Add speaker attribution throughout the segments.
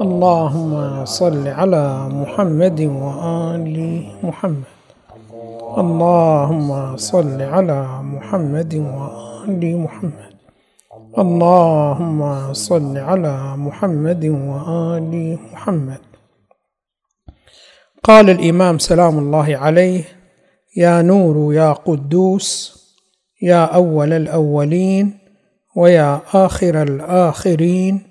Speaker 1: اللهم صل على محمد وآل محمد. اللهم صل على محمد وآل محمد. اللهم صل على محمد وآل محمد. قال الإمام سلام الله عليه يا نور يا قدوس يا أول الأولين ويا آخر الآخرين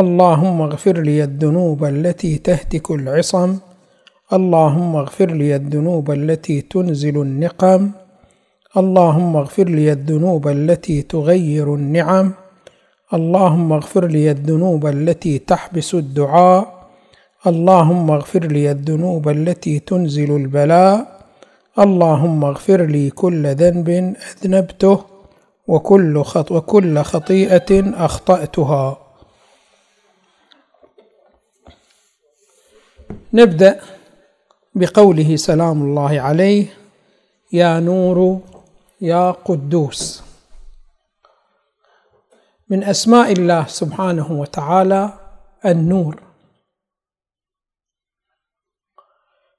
Speaker 1: اللهم اغفر لي الذنوب التي تهتك العصم. اللهم اغفر لي الذنوب التي تنزل النقم. اللهم اغفر لي الذنوب التي تغير النعم. اللهم اغفر لي الذنوب التي تحبس الدعاء. اللهم اغفر لي الذنوب التي تنزل البلاء. اللهم اغفر لي كل ذنب أذنبته وكل خط وكل خطيئة أخطأتها. نبدأ بقوله سلام الله عليه يا نور يا قدوس. من أسماء الله سبحانه وتعالى النور.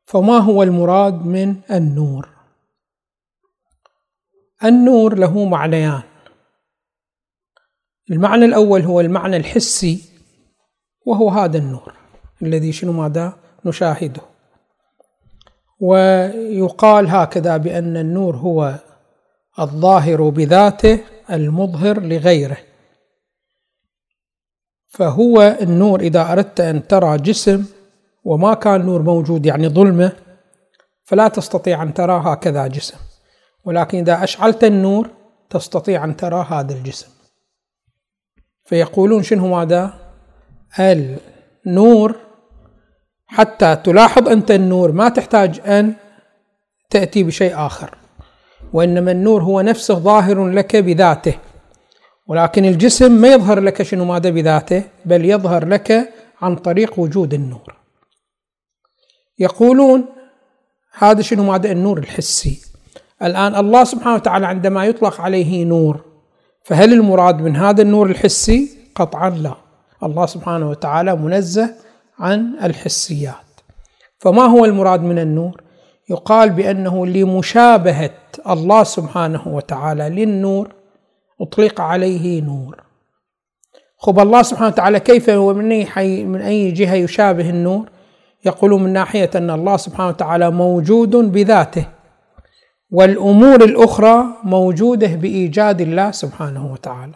Speaker 1: فما هو المراد من النور؟ النور له معنيان. المعنى الأول هو المعنى الحسي وهو هذا النور. الذي شنو ماذا نشاهده. ويقال هكذا بأن النور هو الظاهر بذاته المظهر لغيره. فهو النور إذا أردت أن ترى جسم وما كان نور موجود يعني ظلمه فلا تستطيع أن ترى هكذا جسم. ولكن إذا أشعلت النور تستطيع أن ترى هذا الجسم. فيقولون شنو هذا النور حتى تلاحظ أنت النور ما تحتاج أن تأتي بشيء آخر وإنما النور هو نفسه ظاهر لك بذاته. ولكن الجسم ما يظهر لك شنو ماذا بذاته بل يظهر لك عن طريق وجود النور. يقولون هذا شنو ماذا؟ النور الحسي. الآن الله سبحانه وتعالى عندما يطلق عليه نور فهل المراد من هذا النور الحسي؟ قطعا لا. الله سبحانه وتعالى منزه عن الحسيات. فما هو المراد من النور؟ يقال بأنه لمشابهة الله سبحانه وتعالى للنور أطلق عليه نور. خب الله سبحانه وتعالى كيف ومن أي, حي من أي جهة يشابه النور؟ يقولون من ناحية أن الله سبحانه وتعالى موجود بذاته والأمور الأخرى موجودة بإيجاد الله سبحانه وتعالى.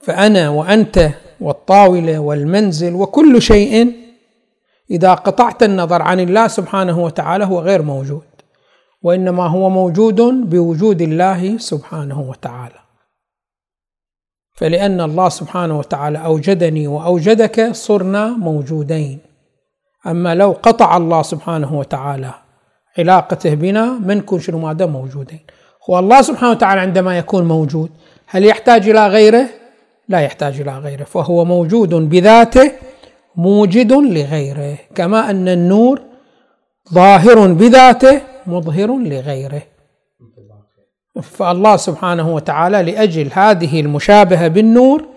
Speaker 1: فأنا وأنت والطاولة والمنزل وكل شيء إذا قطعت النظر عن الله سبحانه وتعالى هو غير موجود وإنما هو موجود بوجود الله سبحانه وتعالى. فلأن الله سبحانه وتعالى أوجدني وأوجدك صرنا موجودين. أما لو قطع الله سبحانه وتعالى علاقته بنا ما نكون شنو ماذا موجودين. هو الله سبحانه وتعالى عندما يكون موجود هل يحتاج إلى غيره؟ لا يحتاج إلى غيره فهو موجود بذاته موجد لغيره كما أن النور ظاهر بذاته مظهر لغيره. فالله سبحانه وتعالى لأجل هذه المشابهة بالنور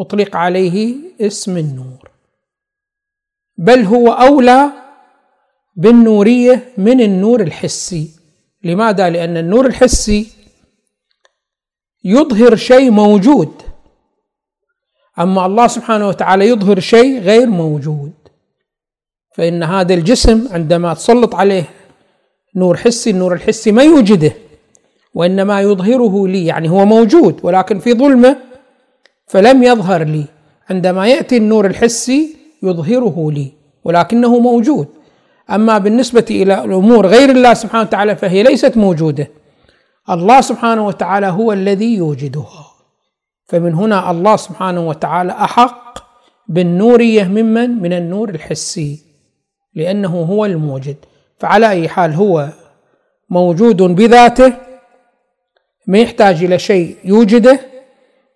Speaker 1: أطلق عليه اسم النور. بل هو أولى بالنورية من النور الحسي. لماذا؟ لأن النور الحسي يظهر شيء موجود. أما الله سبحانه وتعالى يظهر شيء غير موجود. فإن هذا الجسم عندما تسلط عليه نور حسي النور الحسي ما يوجده وإنما يظهره لي يعني هو موجود ولكن في ظلمة فلم يظهر لي. عندما يأتي النور الحسي يظهره لي ولكنه موجود. أما بالنسبة إلى الأمور غير الله سبحانه وتعالى فهي ليست موجودة. الله سبحانه وتعالى هو الذي يوجدها. فمن هنا الله سبحانه وتعالى أحق بالنوريه ممن من النور الحسي لأنه هو الموجد. فعلى أي حال هو موجود بذاته ما يحتاج إلى شيء يوجده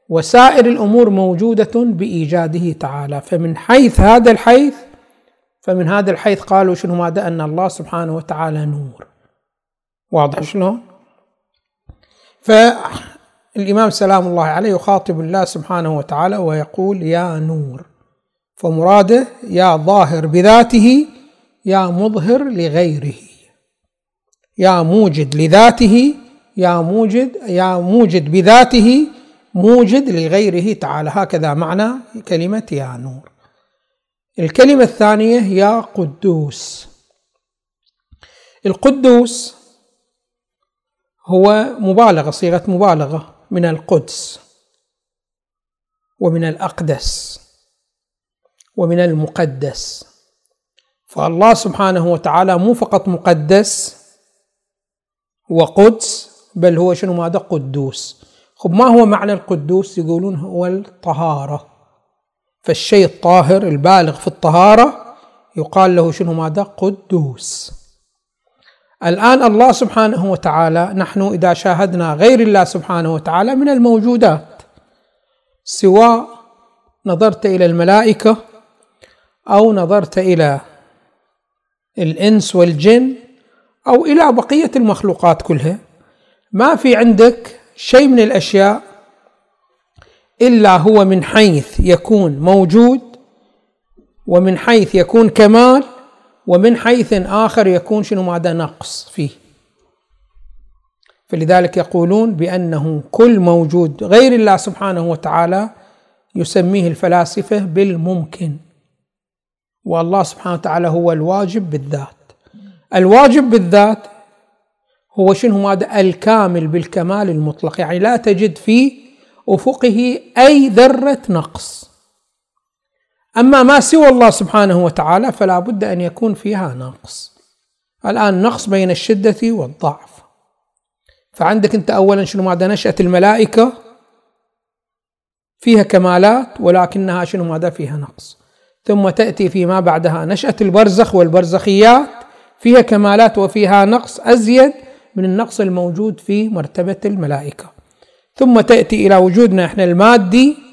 Speaker 1: وسائر الأمور موجودة بإيجاده تعالى. فمن حيث هذا الحيث فمن هذا الحيث قالوا شنو ماذا؟ أن الله سبحانه وتعالى نور. واضح شلون؟ فالامام سلام الله عليه يخاطب الله سبحانه وتعالى ويقول يا نور. فمراده يا ظاهر بذاته يا مظهر لغيره. يا موجد لذاته يا موجد يا موجد بذاته موجد لغيره. تعالى هكذا معنى كلمة يا نور. الكلمة الثانية يا قدوس. القدوس هو مبالغة صيغة مبالغة. من القدس ومن الأقدس ومن المقدس. فالله سبحانه وتعالى مو فقط مقدس وقدس بل هو شنو ماذا؟ قدوس. خب ما هو معنى القدوس؟ يقولون هو الطهارة. فالشيء الطاهر البالغ في الطهارة يقال له شنو ماذا؟ قدوس. الآن الله سبحانه وتعالى نحن إذا شاهدنا غير الله سبحانه وتعالى من الموجودات سواء نظرت إلى الملائكة أو نظرت إلى الإنس والجن أو إلى بقية المخلوقات كلها ما في عندك شيء من الأشياء إلا هو من حيث يكون موجود ومن حيث يكون كمال ومن حيث آخر يكون شنو ماذا نقص فيه. فلذلك يقولون بأنه كل موجود غير الله سبحانه وتعالى يسميه الفلاسفة بالممكن. والله سبحانه وتعالى هو الواجب بالذات. الواجب بالذات هو شنو هذا الكامل بالكمال المطلق. يعني لا تجد في أفقه أي ذرة نقص. أما ما سوى الله سبحانه وتعالى فلا بد أن يكون فيها نقص. الآن نقص بين الشدة والضعف. فعندك أنت اولا شنو ماذا نشاه الملائكة؟ فيها كمالات ولكنها شنو ماذا؟ فيها نقص. ثم تأتي فيما بعدها. نشاه البرزخ والبرزخيات فيها كمالات وفيها نقص أزيد من النقص الموجود في مرتبة الملائكة. ثم تأتي إلى وجودنا إحنا المادي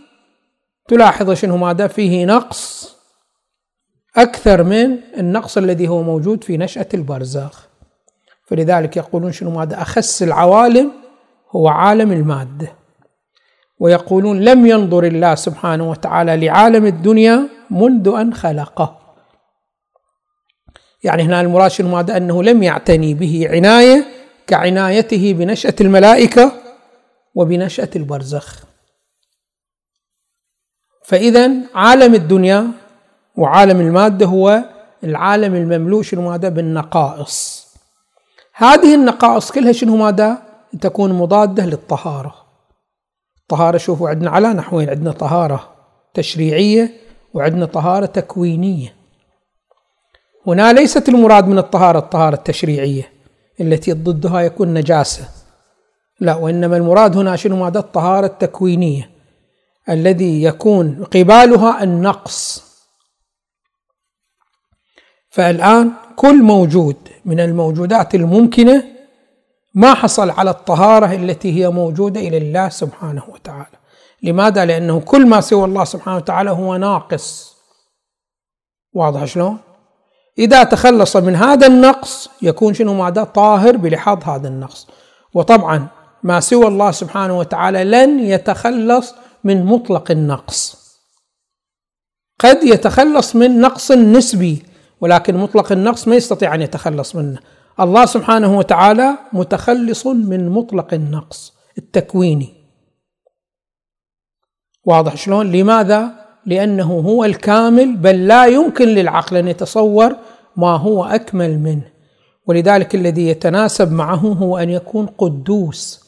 Speaker 1: تلاحظ شنو ماذا؟ فيه نقص أكثر من النقص الذي هو موجود في نشأة البرزخ. فلذلك يقولون شنو ماذا؟ أخس العوالم هو عالم المادة ويقولون لم ينظر الله سبحانه وتعالى لعالم الدنيا منذ أن خلقه. يعني هنا المراد شنو ماذا؟ أنه لم يعتني به عناية كعنايته بنشأة الملائكة وبنشأة البرزخ. فإذا عالم الدنيا وعالم المادة هو العالم المملوء شنو ماذا؟ بالنقائص. هذه النقائص كلها شنو ماذا؟ تكون مضادة للطهارة. الطهارة شوفوا عندنا على نحوين عندنا طهارة تشريعية وعندنا طهارة تكوينية. هنا ليست المراد من الطهارة الطهارة التشريعية التي ضدها يكون نجاسة. لا وإنما المراد هنا شنو ماذا؟ الطهارة التكوينية. الذي يكون قبالها النقص. فالآن كل موجود من الموجودات الممكنة ما حصل على الطهارة التي هي موجودة إلى الله سبحانه وتعالى. لماذا؟ لأنه كل ما سوى الله سبحانه وتعالى هو ناقص. واضح شلون؟ إذا تخلص من هذا النقص يكون شنو ماذا؟ طاهر بلحاظ هذا النقص. وطبعا ما سوى الله سبحانه وتعالى لن يتخلص من مطلق النقص. قد يتخلص من نقص نسبي ولكن مطلق النقص ما يستطيع أن يتخلص منه. الله سبحانه وتعالى متخلص من مطلق النقص التكويني. واضح شلون؟ لماذا؟ لأنه هو الكامل بل لا يمكن للعقل أن يتصور ما هو أكمل منه. ولذلك الذي يتناسب معه هو أن يكون قدوس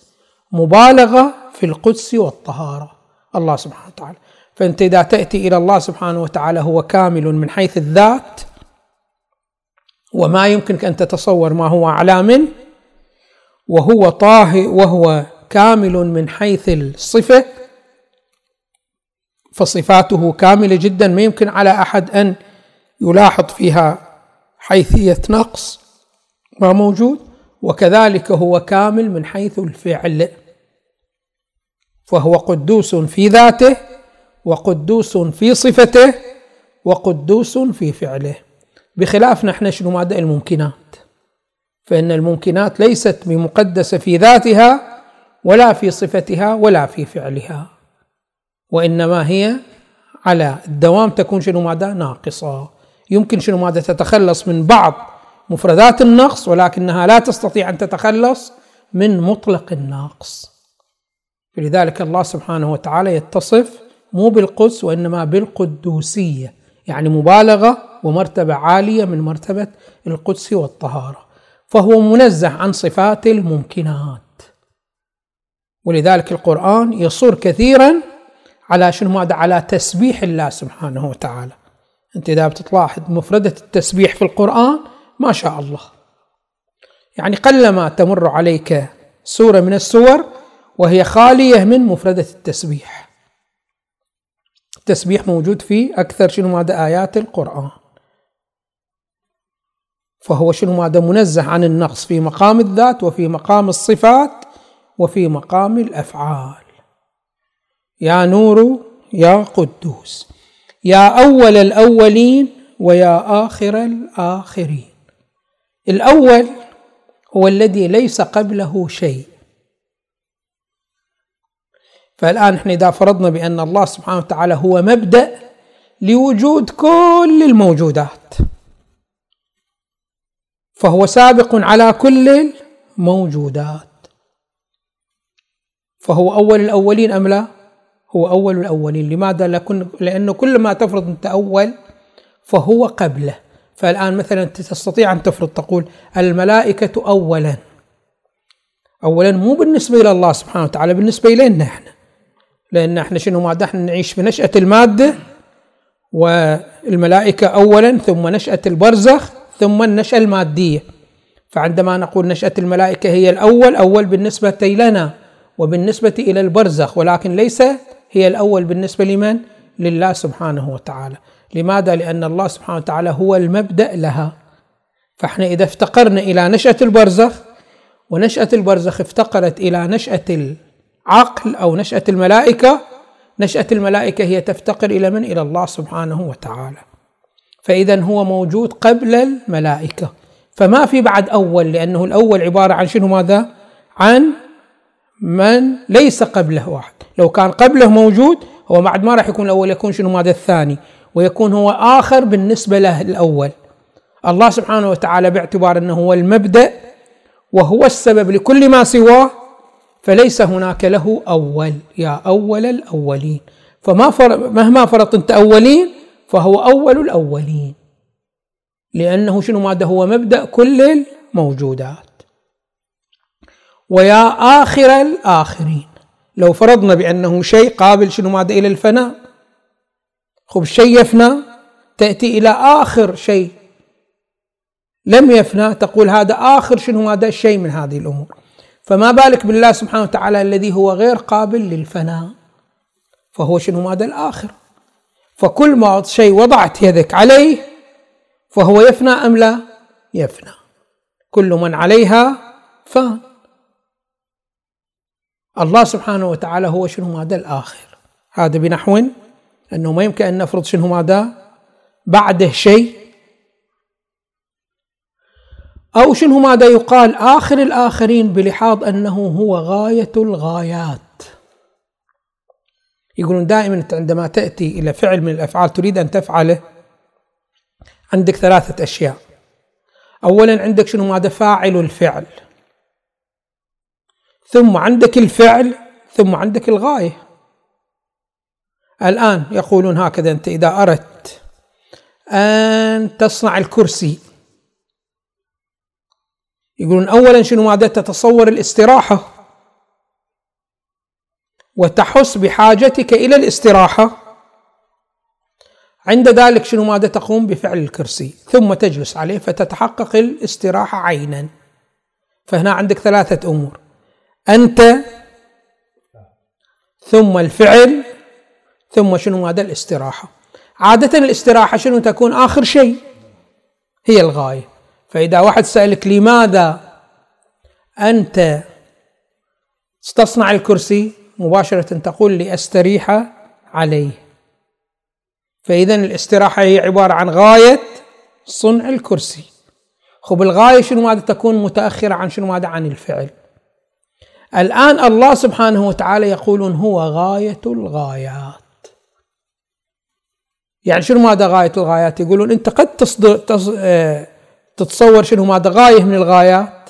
Speaker 1: مبالغة في القدس والطهارة. الله سبحانه وتعالى. فأنت إذا تأتي إلى الله سبحانه وتعالى هو كامل من حيث الذات وما يمكنك أن تتصور ما هو أعلى منه وهو طاهر وهو كامل من حيث الصفة فصفاته كاملة جدا. ما يمكن على أحد أن يلاحظ فيها حيثية نقص ما موجود. وكذلك هو كامل من حيث الفعل. فهو قدوس في ذاته وقدوس في صفته وقدوس في فعله. بخلاف نحن شنو مادة الممكنات؟ فإن الممكنات ليست بمقدسة في ذاتها ولا في صفتها ولا في فعلها. وإنما هي على الدوام تكون شنو ماذا ناقصة. يمكن شنو ماذا تتخلص من بعض مفردات النقص ولكنها لا تستطيع أن تتخلص من مطلق الناقص فلذلك الله سبحانه وتعالى يتصف مو بالقدس وإنما بالقدوسية يعني مبالغة ومرتبة عالية من مرتبة القدس والطهارة فهو منزه عن صفات الممكنات. ولذلك القرآن يصر كثيرا على شنو؟ ماذا على تسبيح الله سبحانه وتعالى. أنت إذا بتلاحظ مفردة التسبيح في القرآن ما شاء الله. يعني قلما تمر عليك سورة من السور وهي خالية من مفردة التسبيح. التسبيح موجود في أكثر شنو ماذا آيات القرآن. فهو شنو ماذا منزه عن النقص في مقام الذات وفي مقام الصفات وفي مقام الأفعال. يا نور يا قدوس يا أول الأولين ويا آخر الآخرين. الأول هو الذي ليس قبله شيء. فالآن إحنا إذا فرضنا بأن الله سبحانه وتعالى هو مبدأ لوجود كل الموجودات. فهو سابق على كل الموجودات. فهو أول الأولين أم لا؟ هو أول الأولين. لماذا؟ لأنه كل ما تفرض أنت أول فهو قبله. فالآن مثلا تستطيع أن تفرض تقول الملائكة أولا. أولا مو بالنسبة إلى الله سبحانه وتعالى بالنسبة إلينا إحنا. لأن إحنا شنو ما إحنا نعيش في نشأة المادة والملائكة أولا ثم نشأة البرزخ ثم النشأة المادية فعندما نقول نشأة الملائكة هي الأول أول بالنسبة لنا وبالنسبة إلى البرزخ ولكن ليس هي الأول بالنسبة لمن؟ لله سبحانه وتعالى لماذا؟ لأن الله سبحانه وتعالى هو المبدأ لها فاحنا إذا افتقرنا إلى نشأة البرزخ ونشأة البرزخ افتقرت إلى نشأة العقل أو نشأة الملائكة نشأة الملائكة هي تفتقر إلى من؟ إلى الله سبحانه وتعالى. فإذا هو موجود قبل الملائكة. فما في بعد أول؟ لأنه الأول عبارة عن شنو ماذا؟ عن من ليس قبله واحد. لو كان قبله موجود هو بعد ما راح يكون الأول يكون شنو ماذا؟ الثاني. ويكون هو آخر بالنسبة له الأول. الله سبحانه وتعالى باعتبار أنه هو المبدأ وهو السبب لكل ما سواه فليس هناك له أول يا أول الأولين. فما فر... مهما فرط أنت أولين فهو أول الأولين. لأنه شنو ماذا هو مبدأ كل الموجودات. ويا آخر الآخرين. لو فرضنا بأنه شيء قابل شنو ماذا إلى الفناء. خب شيء يفنى تأتي إلى آخر شيء. لم يفنى تقول هذا آخر شنو هذا الشيء من هذه الأمور. فما بالك بالله سبحانه وتعالى الذي هو غير قابل للفناء؟ فهو شنو ماذا الآخر؟ فكل ما شيء وضعت يدك عليه فهو يفنى أم لا؟ يفنى. كل من عليها فان. الله سبحانه وتعالى هو شنو ماذا الآخر؟ هذا بنحو أنه ما يمكن أن نفرض شنو ماذا؟ بعده شيء أو شنو ماذا يقال؟ آخر الآخرين بلحاظ أنه هو غاية الغايات. يقولون دائما عندما تأتي إلى فعل من الأفعال تريد أن تفعله عندك ثلاثة أشياء. أولا عندك شنو ماذا؟ فاعل الفعل. ثم عندك الفعل ثم عندك الغاية. الآن يقولون هكذا أنت إذا أردت أن تصنع الكرسي. يقولون اولا شنو ماذا تتصور الاستراحة؟ وتحس بحاجتك إلى الاستراحة. عند ذلك شنو ماذا تقوم بفعل الكرسي؟ ثم تجلس عليه فتتحقق الاستراحة عينا. فهنا عندك ثلاثة أمور. أنت ثم الفعل ثم شنو هذا الاستراحة. عادة الاستراحة شنو تكون؟ آخر شيء. هي الغاية. فإذا واحد سألك لماذا أنت تصنع الكرسي مباشرة تقول لأستريح عليه. فإذا الاستراحة هي عبارة عن غاية صنع الكرسي. خب الغاية شنو ماذا تكون متأخرة عن شنو ماذا عن الفعل. الآن الله سبحانه وتعالى يقولون هو غاية الغايات. يعني شنو ماذا غاية الغايات؟ يقولون أنت قد تصدر آه، تتصور شنو؟ ماذا؟ غاية من الغايات.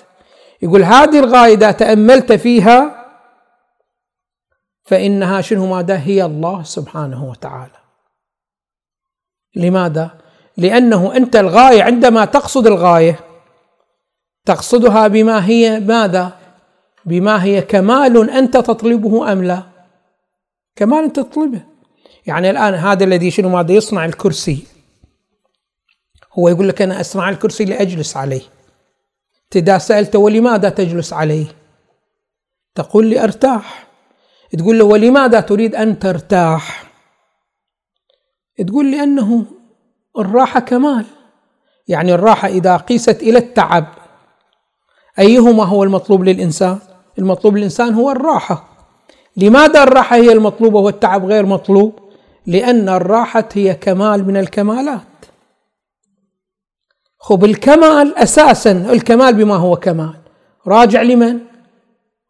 Speaker 1: يقول هذه الغاية إذا تأملت فيها فإنها شنو؟ ماذا؟ هي الله سبحانه وتعالى. لماذا؟ لأنه أنت الغاية عندما تقصد الغاية تقصدها بما هي ماذا؟ بما هي كمال أنت تطلبه أم لا؟ كمال أنت تطلبه. يعني الآن هذا الذي شنو؟ ماذا؟ يصنع الكرسي. هو يقول لك أنا أصنع الكرسي لأجلس عليه. إذا سألته ولماذا تجلس عليه؟ تقول لي أرتاح. تقول له ولماذا تريد أن ترتاح؟ تقول لأنه الراحة كمال. يعني الراحة إذا قيست إلى التعب أيهما هو المطلوب للإنسان؟ المطلوب للإنسان هو الراحة. لماذا الراحة هي المطلوبة والتعب غير مطلوب؟ لأن الراحة هي كمال من الكمالات. خب الكمال أساسا الكمال بما هو كمال راجع لمن؟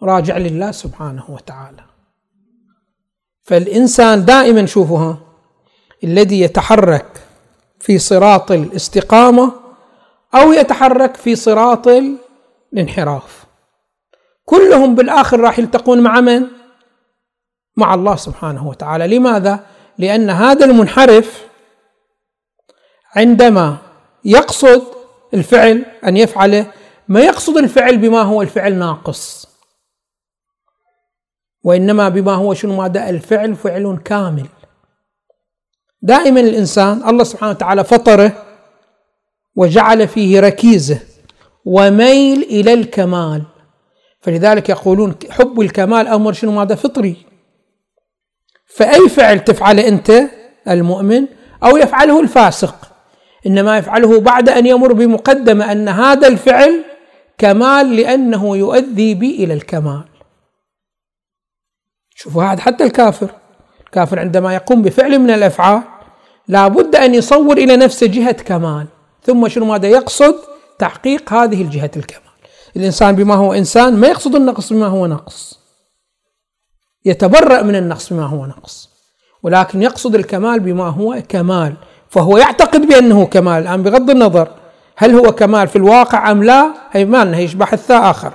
Speaker 1: راجع لله سبحانه وتعالى فالإنسان دائما شوفها الذي يتحرك في صراط الاستقامة أو يتحرك في صراط الانحراف كلهم بالآخر راح يلتقون مع من؟ مع الله سبحانه وتعالى لماذا؟ لأن هذا المنحرف عندما يقصد الفعل أن يفعله ما يقصد الفعل بما هو الفعل ناقص. وإنما بما هو شنو؟ ماذا الفعل فعل كامل. دائما الإنسان الله سبحانه وتعالى فطره وجعل فيه ركيزة وميل إلى الكمال. فلذلك يقولون حب الكمال أمر شنو؟ ماذا فطري. فأي فعل تفعله أنت المؤمن أو يفعله الفاسق؟ إنما يفعله بعد أن يمر بمقدمة أن هذا الفعل كمال لأنه يؤدي بي إلى الكمال. شوفوا هذا حتى الكافر الكافر عندما يقوم بفعل من الأفعال لابد أن يصور إلى نفسه جهة كمال ثم شنو ماذا يقصد؟ تحقيق هذه الجهة الكمال. الإنسان بما هو إنسان ما يقصد النقص بما هو نقص. يتبرأ من النقص بما هو نقص. ولكن يقصد الكمال بما هو كمال. فهو يعتقد بأنه كمال. الآن بغض النظر هل هو كمال في الواقع أم لا هي ما هي بحث آخر.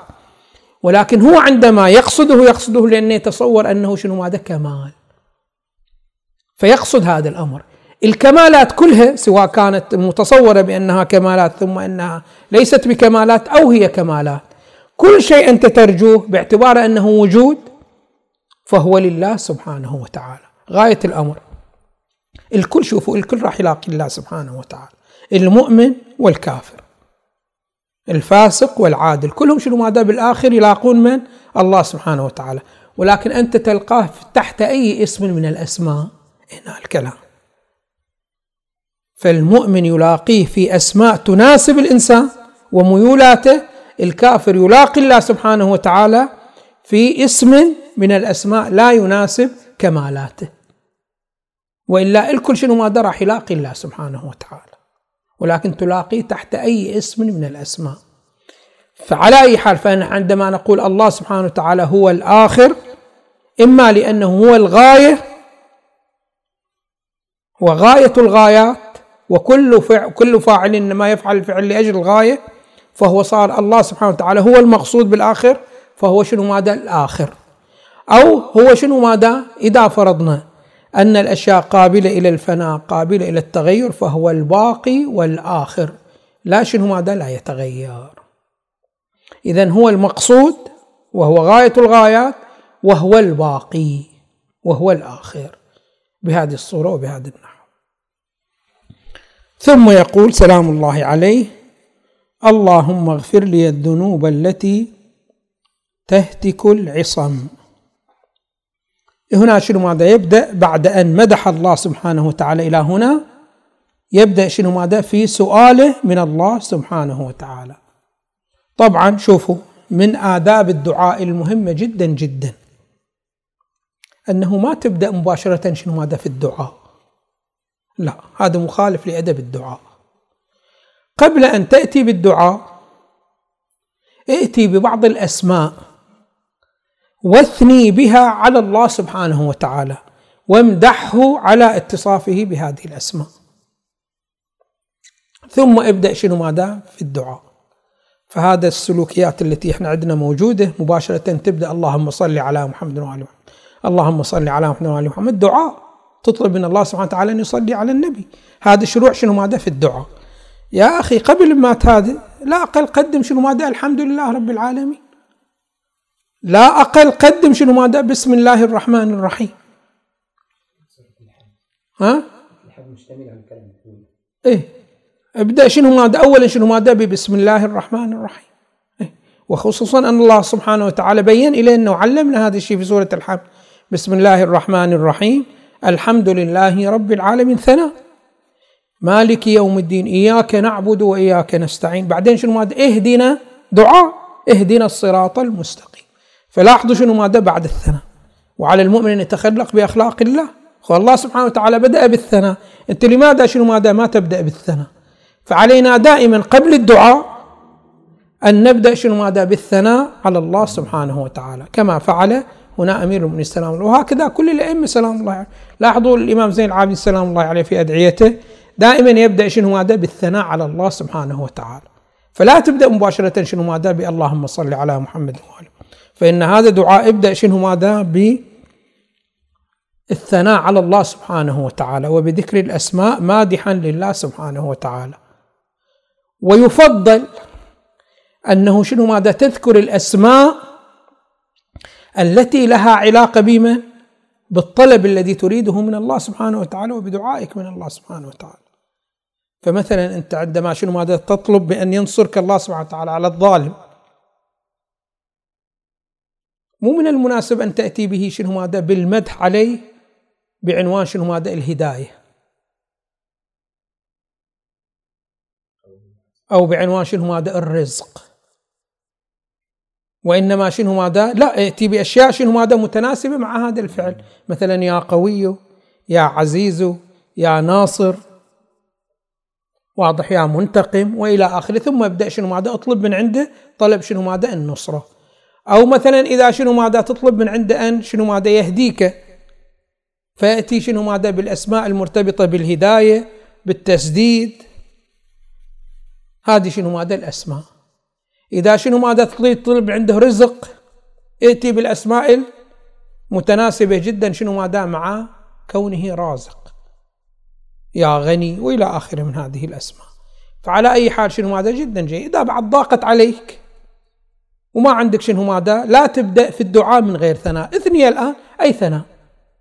Speaker 1: ولكن هو عندما يقصده يقصده لأنه يتصور أنه شنو ماذا كمال. فيقصد هذا الأمر. الكمالات كلها سواء كانت متصورة بأنها كمالات ثم أنها ليست بكمالات أو هي كمالات كل شيء أنت ترجوه باعتبار أنه وجود فهو لله سبحانه وتعالى. غاية الأمر. الكل شوفوا الكل راح يلاقي الله سبحانه وتعالى. المؤمن والكافر. الفاسق والعادل. كلهم شنو ماذا بالآخر يلاقون من؟ الله سبحانه وتعالى. ولكن أنت تلقاه تحت أي اسم من الأسماء؟ هنا الكلام. فالمؤمن يلاقيه في أسماء تناسب الإنسان وميولاته الكافر يلاقي الله سبحانه وتعالى في اسم من الأسماء لا يناسب كمالاته. وإلا الكل شنو ما راح يلاقي الله سبحانه وتعالى. ولكن تلاقيه تحت أي اسم من الأسماء. فعلى أي حال فإن عندما نقول الله سبحانه وتعالى هو الآخر إما لأنه هو الغاية وغاية الغايات وكل فعل كل فاعل إنما يفعل الفعل لأجل الغاية فهو صار الله سبحانه وتعالى هو المقصود بالآخر فهو شنو ماذا؟ الآخر. أو هو شنو ماذا؟ إذا فرضنا أن الأشياء قابلة إلى الفناء قابلة إلى التغير فهو الباقي والآخر. لا شنو ماذا؟ لا يتغير. اذا هو المقصود وهو غاية الغايات وهو الباقي وهو الآخر. بهذه الصورة وبهذا النحو. ثم يقول سلام الله عليه اللهم اغفر لي الذنوب التي تهتك العصم. هنا شنو ماذا يبدأ؟ بعد أن مدح الله سبحانه وتعالى إلى هنا يبدأ شنو ماذا؟ في سؤاله من الله سبحانه وتعالى. طبعا شوفوا من آداب الدعاء المهمة جدا جدا أنه ما تبدأ مباشرة شنو ماذا في الدعاء. لا هذا مخالف لأدب الدعاء. قبل أن تأتي بالدعاء ائتي ببعض الأسماء. واثني بها على الله سبحانه وتعالى وامدحه على اتصافه بهذه الأسماء. ثم ابدأ شنو ماذا؟ في الدعاء. فهذا السلوكيات التي إحنا عندنا موجودة مباشرة تبدأ اللهم صل على محمد وعلى محمد. اللهم صل على محمد وعلى محمد. دعاء تطلب من الله سبحانه وتعالى أن يصلي على النبي. هذا شروع شنو ماذا؟ في الدعاء. يا أخي قبل ما هذا لا أقل قدم شنو ماذا؟ الحمد لله رب العالمين. لا أقل قدم شنو ماذا بسم الله الرحمن الرحيم. ها؟ إيه. أبدأ شنو ماذا اولا شنو ماذا بسم الله الرحمن الرحيم. إيه؟ وخصوصا أن الله سبحانه وتعالى بين إلينا وعلمنا هذا الشيء في سورة الحمد. بسم الله الرحمن الرحيم. الحمد لله رب العالمين. ثناء مالك يوم الدين. إياك نعبد وإياك نستعين. بعدين شنو ماذا اهدنا دعاء. اهدنا الصراط المستقيم. فلاحظوا شنو ماذا بعد الثناء. وعلى المؤمن أن يتخلق بأخلاق الله. فالله سبحانه وتعالى بدأ بالثناء. أنت لماذا شنو ماذا ما تبدأ بالثناء؟ فعلينا دائما قبل الدعاء أن نبدأ شنو ماذا بالثناء على الله سبحانه وتعالى. كما فعل هنا أمير المؤمنين سلام الله وهكذا كل الأئمة سلام الله عليه لاحظوا الإمام زين العابدين سلام الله عليه في أدعيته. دائما يبدأ شنو ماذا بالثناء على الله سبحانه وتعالى. فلا تبدأ مباشرة شنو ماذا باللهم صل على محمد وآله فإن هذا دعاء ابدأ شنو ماذا؟ الثناء على الله سبحانه وتعالى وبذكر الأسماء مادحا لله سبحانه وتعالى. ويفضل أنه شنو ماذا؟ تذكر الأسماء التي لها علاقة بما بالطلب الذي تريده من الله سبحانه وتعالى وبدعائك من الله سبحانه وتعالى. فمثلا أنت عندما شنو ماذا؟ تطلب بأن ينصرك الله سبحانه وتعالى على الظالم. مو من المناسب أن تأتي به شنو ماذا؟ بالمدح عليه بعنوان شنو ماذا؟ الهداية. أو بعنوان شنو ماذا؟ الرزق. وإنما شنو ماذا؟ لا يأتي بأشياء شنو ماذا متناسبة مع هذا الفعل. مثلا يا قوي يا عزيز يا ناصر. واضح يا منتقم. وإلى آخره ثم أبدأ شنو ماذا؟ أطلب من عنده طلب شنو ماذا؟ النصرة. أو مثلا إذا شنو ماذا تطلب من عنده أن شنو ماذا يهديك فيأتي شنو ماذا بالأسماء المرتبطة بالهداية بالتسديد. هذه شنو ماذا؟ الأسماء. إذا شنو ماذا تطلب عنده رزق ائتي بالأسماء المتناسبة جدا شنو ماذا؟ مع كونه رازق. يا غني وإلى آخره من هذه الأسماء. فعلى أي حال شنو ماذا؟ جدا جيد. إذا بعد ضاقت عليك وما عندك شنو ماذا؟ لا تبدأ في الدعاء من غير ثناء. إثني الآن أي ثناء؟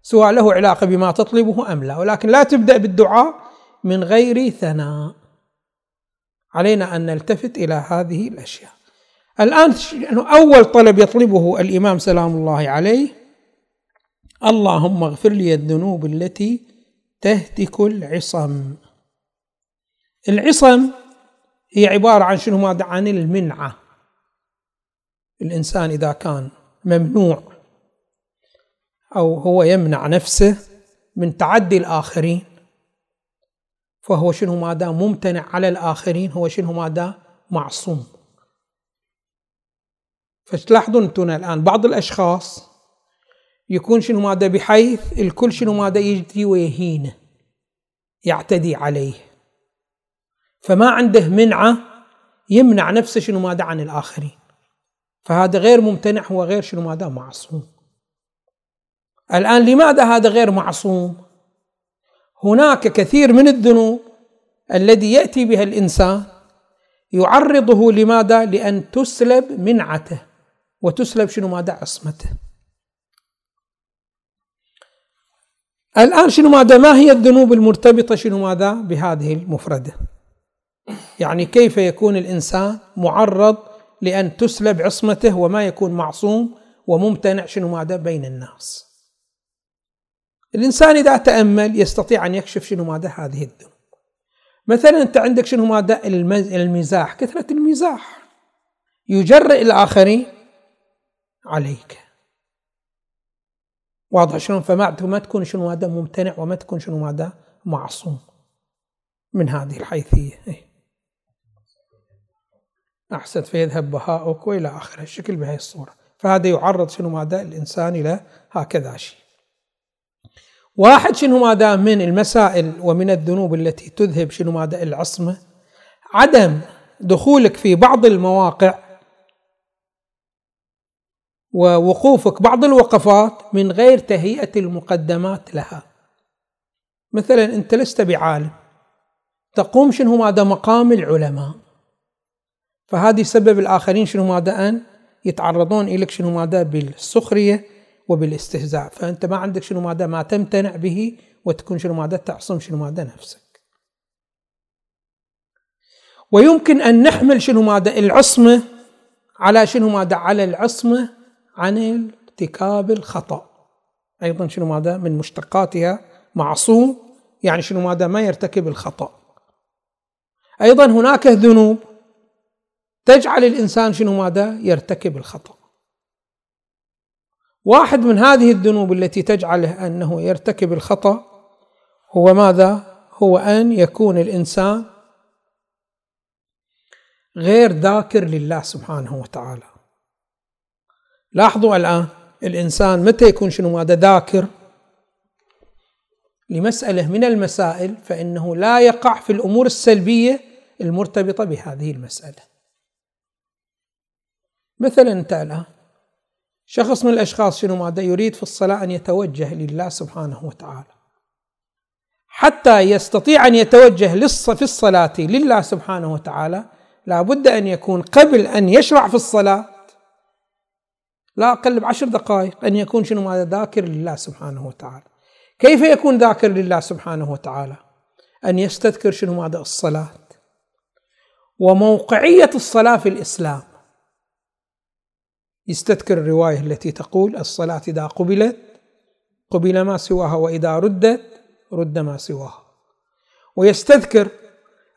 Speaker 1: سواء له علاقة بما تطلبه أم لا. ولكن لا تبدأ بالدعاء من غير ثناء. علينا أن نلتفت إلى هذه الأشياء. الآن أول طلب يطلبه الإمام سلام الله عليه اللهم اغفر لي الذنوب التي تهتك العصم. العصم هي عبارة عن شنو ماذا؟ عن المنعة. الإنسان إذا كان ممنوع أو هو يمنع نفسه من تعدي الآخرين فهو شنو ماذا ممتنع على الآخرين هو شنو ماذا معصوم. فتلاحظون أنتم الآن بعض الأشخاص يكون شنو ماذا بحيث الكل شنو ماذا يجي ويهينه يعتدي عليه. فما عنده منعة يمنع نفسه شنو ماذا عن الآخرين. فهذا غير ممتنع هو غير شنو ماذا معصوم الآن لماذا هذا غير معصوم؟ هناك كثير من الذنوب الذي يأتي بها الإنسان يعرضه لماذا؟ لأن تسلب منعته وتسلب شنو ماذا؟ عصمته. الآن شنو ماذا؟ ما هي الذنوب المرتبطة شنو ماذا؟ بهذه المفردة. يعني كيف يكون الإنسان معرض لأن تسلب عصمته وما يكون معصوم وممتنع شنو ماذا؟ بين الناس. الإنسان إذا تأمل يستطيع أن يكشف شنو ماذا هذه الذنوب مثلا أنت عندك شنو ماذا المزاح كثرة المزاح يجرئ الآخرين عليك واضح شلون فما ما تكون شنو ماذا ممتنع وما تكون شنو ماذا معصوم من هذه الحيثية أحسن فيذهب بهاؤك وإلى آخره الشكل بهذه الصورة. فهذا يعرض شنو ماذا؟ الإنسان إلى هكذا شيء. واحد شنو ماذا؟ من المسائل ومن الذنوب التي تذهب شنو ماذا؟ العصمة عدم دخولك في بعض المواقع ووقوفك بعض الوقفات من غير تهيئة المقدمات لها. مثلا أنت لست بعالم. تقوم شنو ماذا؟ مقام العلماء. فهذه سبب الآخرين شنو ماذا أن يتعرضون إليك شنو ماذا بالسخرية وبالاستهزاء. فأنت ما عندك شنو ماذا ما تمتنع به وتكون شنو ماذا تعصم شنو ماذا نفسك. ويمكن أن نحمل شنو ماذا العصمة على شنو ماذا على العصمة عن ارتكاب الخطأ. أيضا شنو ماذا من مشتقاتها معصوم يعني شنو ماذا ما يرتكب الخطأ. أيضا هناك ذنوب تجعل الإنسان شنو ماذا؟ يرتكب الخطأ. واحد من هذه الذنوب التي تجعله أنه يرتكب الخطأ هو ماذا؟ هو أن يكون الإنسان غير ذاكر لله سبحانه وتعالى. لاحظوا الآن الإنسان متى يكون شنو ماذا؟ ذاكر لمسألة من المسائل فإنه لا يقع في الأمور السلبية المرتبطة بهذه المسألة. مثلا أنت الآن شخص من الأشخاص شنو ماذا يريد في الصلاة؟ أن يتوجه لله سبحانه وتعالى. حتى يستطيع أن يتوجه في الصلاة لله سبحانه وتعالى لا بد أن يكون قبل أن يشرع في الصلاة. لا أقل بعشر دقائق أن يكون شنو ماذا؟ ذاكر لله سبحانه وتعالى. كيف يكون ذاكر لله سبحانه وتعالى؟ أن يستذكر شنو ماذا؟ الصلاة. وموقعية الصلاة في الإسلام. يستذكر الرواية التي تقول الصلاة إذا قبلت قبل ما سواها وإذا ردت رد ما سواها. ويستذكر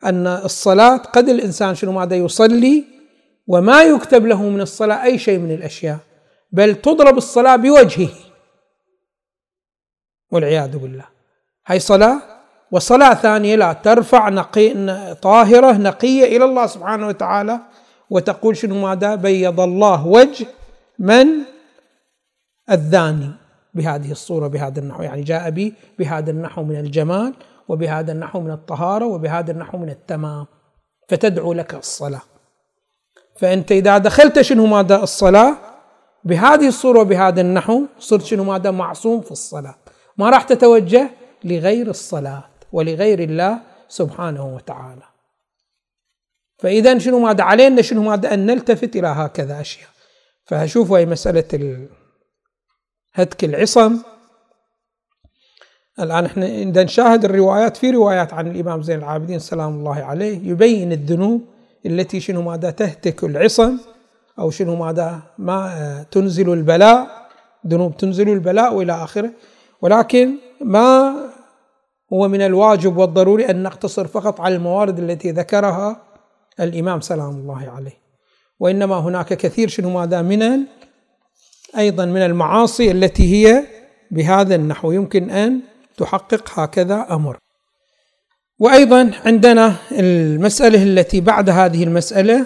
Speaker 1: أن الصلاة قد الإنسان شنو ماذا يصلي وما يكتب له من الصلاة أي شيء من الأشياء بل تضرب الصلاة بوجهه. والعياذ بالله. هاي صلاة وصلاة ثانية لا ترفع نقي طاهرة نقية إلى الله سبحانه وتعالى وتقول شنو ماذا؟ بيض الله وجه من الذاني بهذه الصورة بهذا النحو. يعني جاء بي بهذا النحو من الجمال وبهذا النحو من الطهارة وبهذا النحو من التمام. فتدعو لك الصلاة. فأنت إذا دخلت شنو ماذا؟ الصلاة. بهذه الصورة وبهذا النحو صرت شنو ماذا؟ معصوم في الصلاة. ما راح تتوجه لغير الصلاة ولغير الله سبحانه وتعالى. فإذا شنو ماذا؟ علينا شنو ماذا؟ أن نلتفت إلى هكذا أشياء. فشوفوا هي مسألة هتك العصم. الآن إحنا إذا نشاهد الروايات في روايات عن الإمام زين العابدين سلام الله عليه يبين الذنوب التي شنو ماذا تهتك العصم أو شنو ماذا ما تنزل البلاء ذنوب تنزل البلاء وإلى آخره. ولكن ما هو من الواجب والضروري أن نقتصر فقط على الموارد التي ذكرها الإمام سلام الله عليه. وإنما هناك كثير شنو ماذا من أيضا من المعاصي التي هي بهذا النحو. يمكن أن تحقق هكذا أمر. وأيضا عندنا المسألة التي بعد هذه المسألة.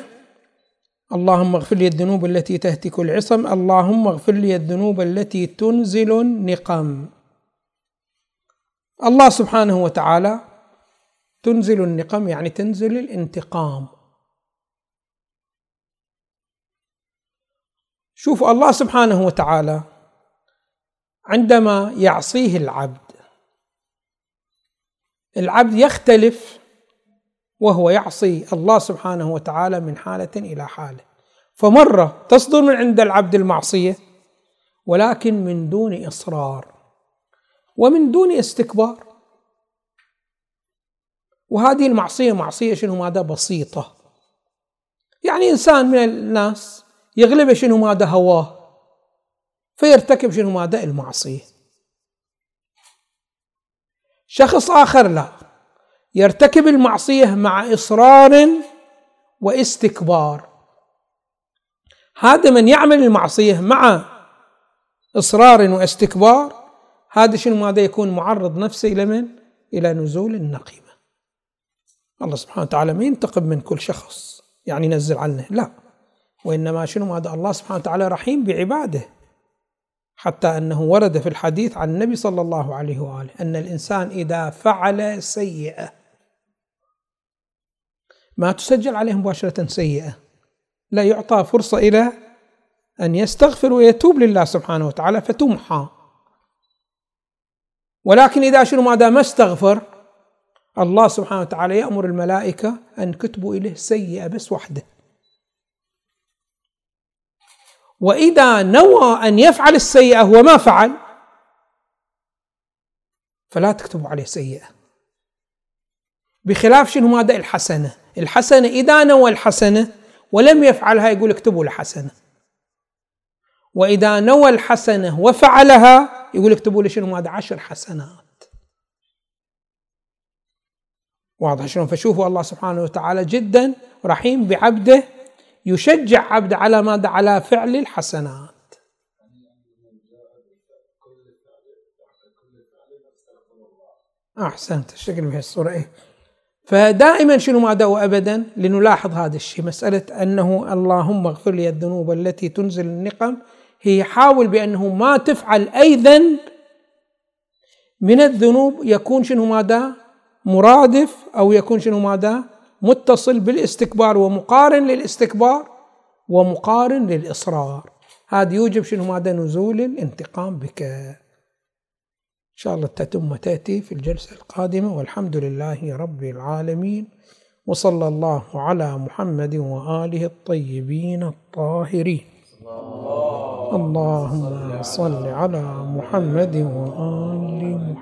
Speaker 1: اللهم اغفر لي الذنوب التي تهتك العصم. اللهم اغفر لي الذنوب التي تنزل النقم. الله سبحانه وتعالى تنزل النقم يعني تنزل الانتقام. شوف الله سبحانه وتعالى عندما يعصيه العبد العبد يختلف وهو يعصي الله سبحانه وتعالى من حالة إلى حالة. فمرة تصدر من عند العبد المعصية ولكن من دون إصرار ومن دون استكبار. وهذه المعصية معصية شنو؟ ماذا؟ بسيطة. يعني إنسان من الناس يغلب شنو ماذا هواه؟ فيرتكب شنو ماذا المعصية. شخص آخر لا. يرتكب المعصية مع إصرار واستكبار هذا من يعمل المعصية مع إصرار واستكبار هذا شنو ماذا يكون معرض نفسه إلى من؟ إلى نزول النقيمة الله سبحانه وتعالى ما ينتقم من كل شخص. يعني ينزل عنه. لا. وإنما شنو؟ ماذا الله سبحانه وتعالى رحيم بعباده. حتى أنه ورد في الحديث عن النبي صلى الله عليه وآله أن الإنسان إذا فعل سيئة ما تسجل عليه مباشرة سيئة. لا يعطى فرصة إلى أن يستغفر ويتوب لله سبحانه وتعالى فتمحى. ولكن إذا شنو؟ ما ما استغفر الله سبحانه وتعالى يأمر الملائكة أن كتبوا إليه سيئة بس واحدة وإذا نوى أن يفعل السيئة وما فعل فلا تكتبوا عليه سيئة. بخلاف شنو ماذا؟ الحسنة. الحسنة إذا نوى الحسنة ولم يفعلها يقول اكتبوا له حسنه وإذا نوى الحسنة وفعلها يقول اكتبوا له شنو ماذا؟ عشر حسنات. واضح شلون؟ فشوفوا الله سبحانه وتعالى جدا رحيم بعبده يشجع عبده على ماذا؟ على فعل الحسنات. أحسنت. الشكل بهي الصورة إيه؟ فدائما شنو ماذا وابدا لنلاحظ هذا الشيء. مسألة أنه اللهم اغفر لي الذنوب التي تنزل النقم. هي حاول بأنه ما تفعل أي ذنب من الذنوب يكون شنو ماذا؟ مرادف أو يكون شنو ماذا؟ متصل بالاستكبار ومقارن للاستكبار ومقارن للإصرار. هذا يوجب شنو؟ ماذا نزول الانتقام بك. إن شاء الله تتم تاتي في الجلسة القادمة. والحمد لله رب العالمين. وصلى الله على محمد وآله الطيبين الطاهرين. اللهم صل على محمد واله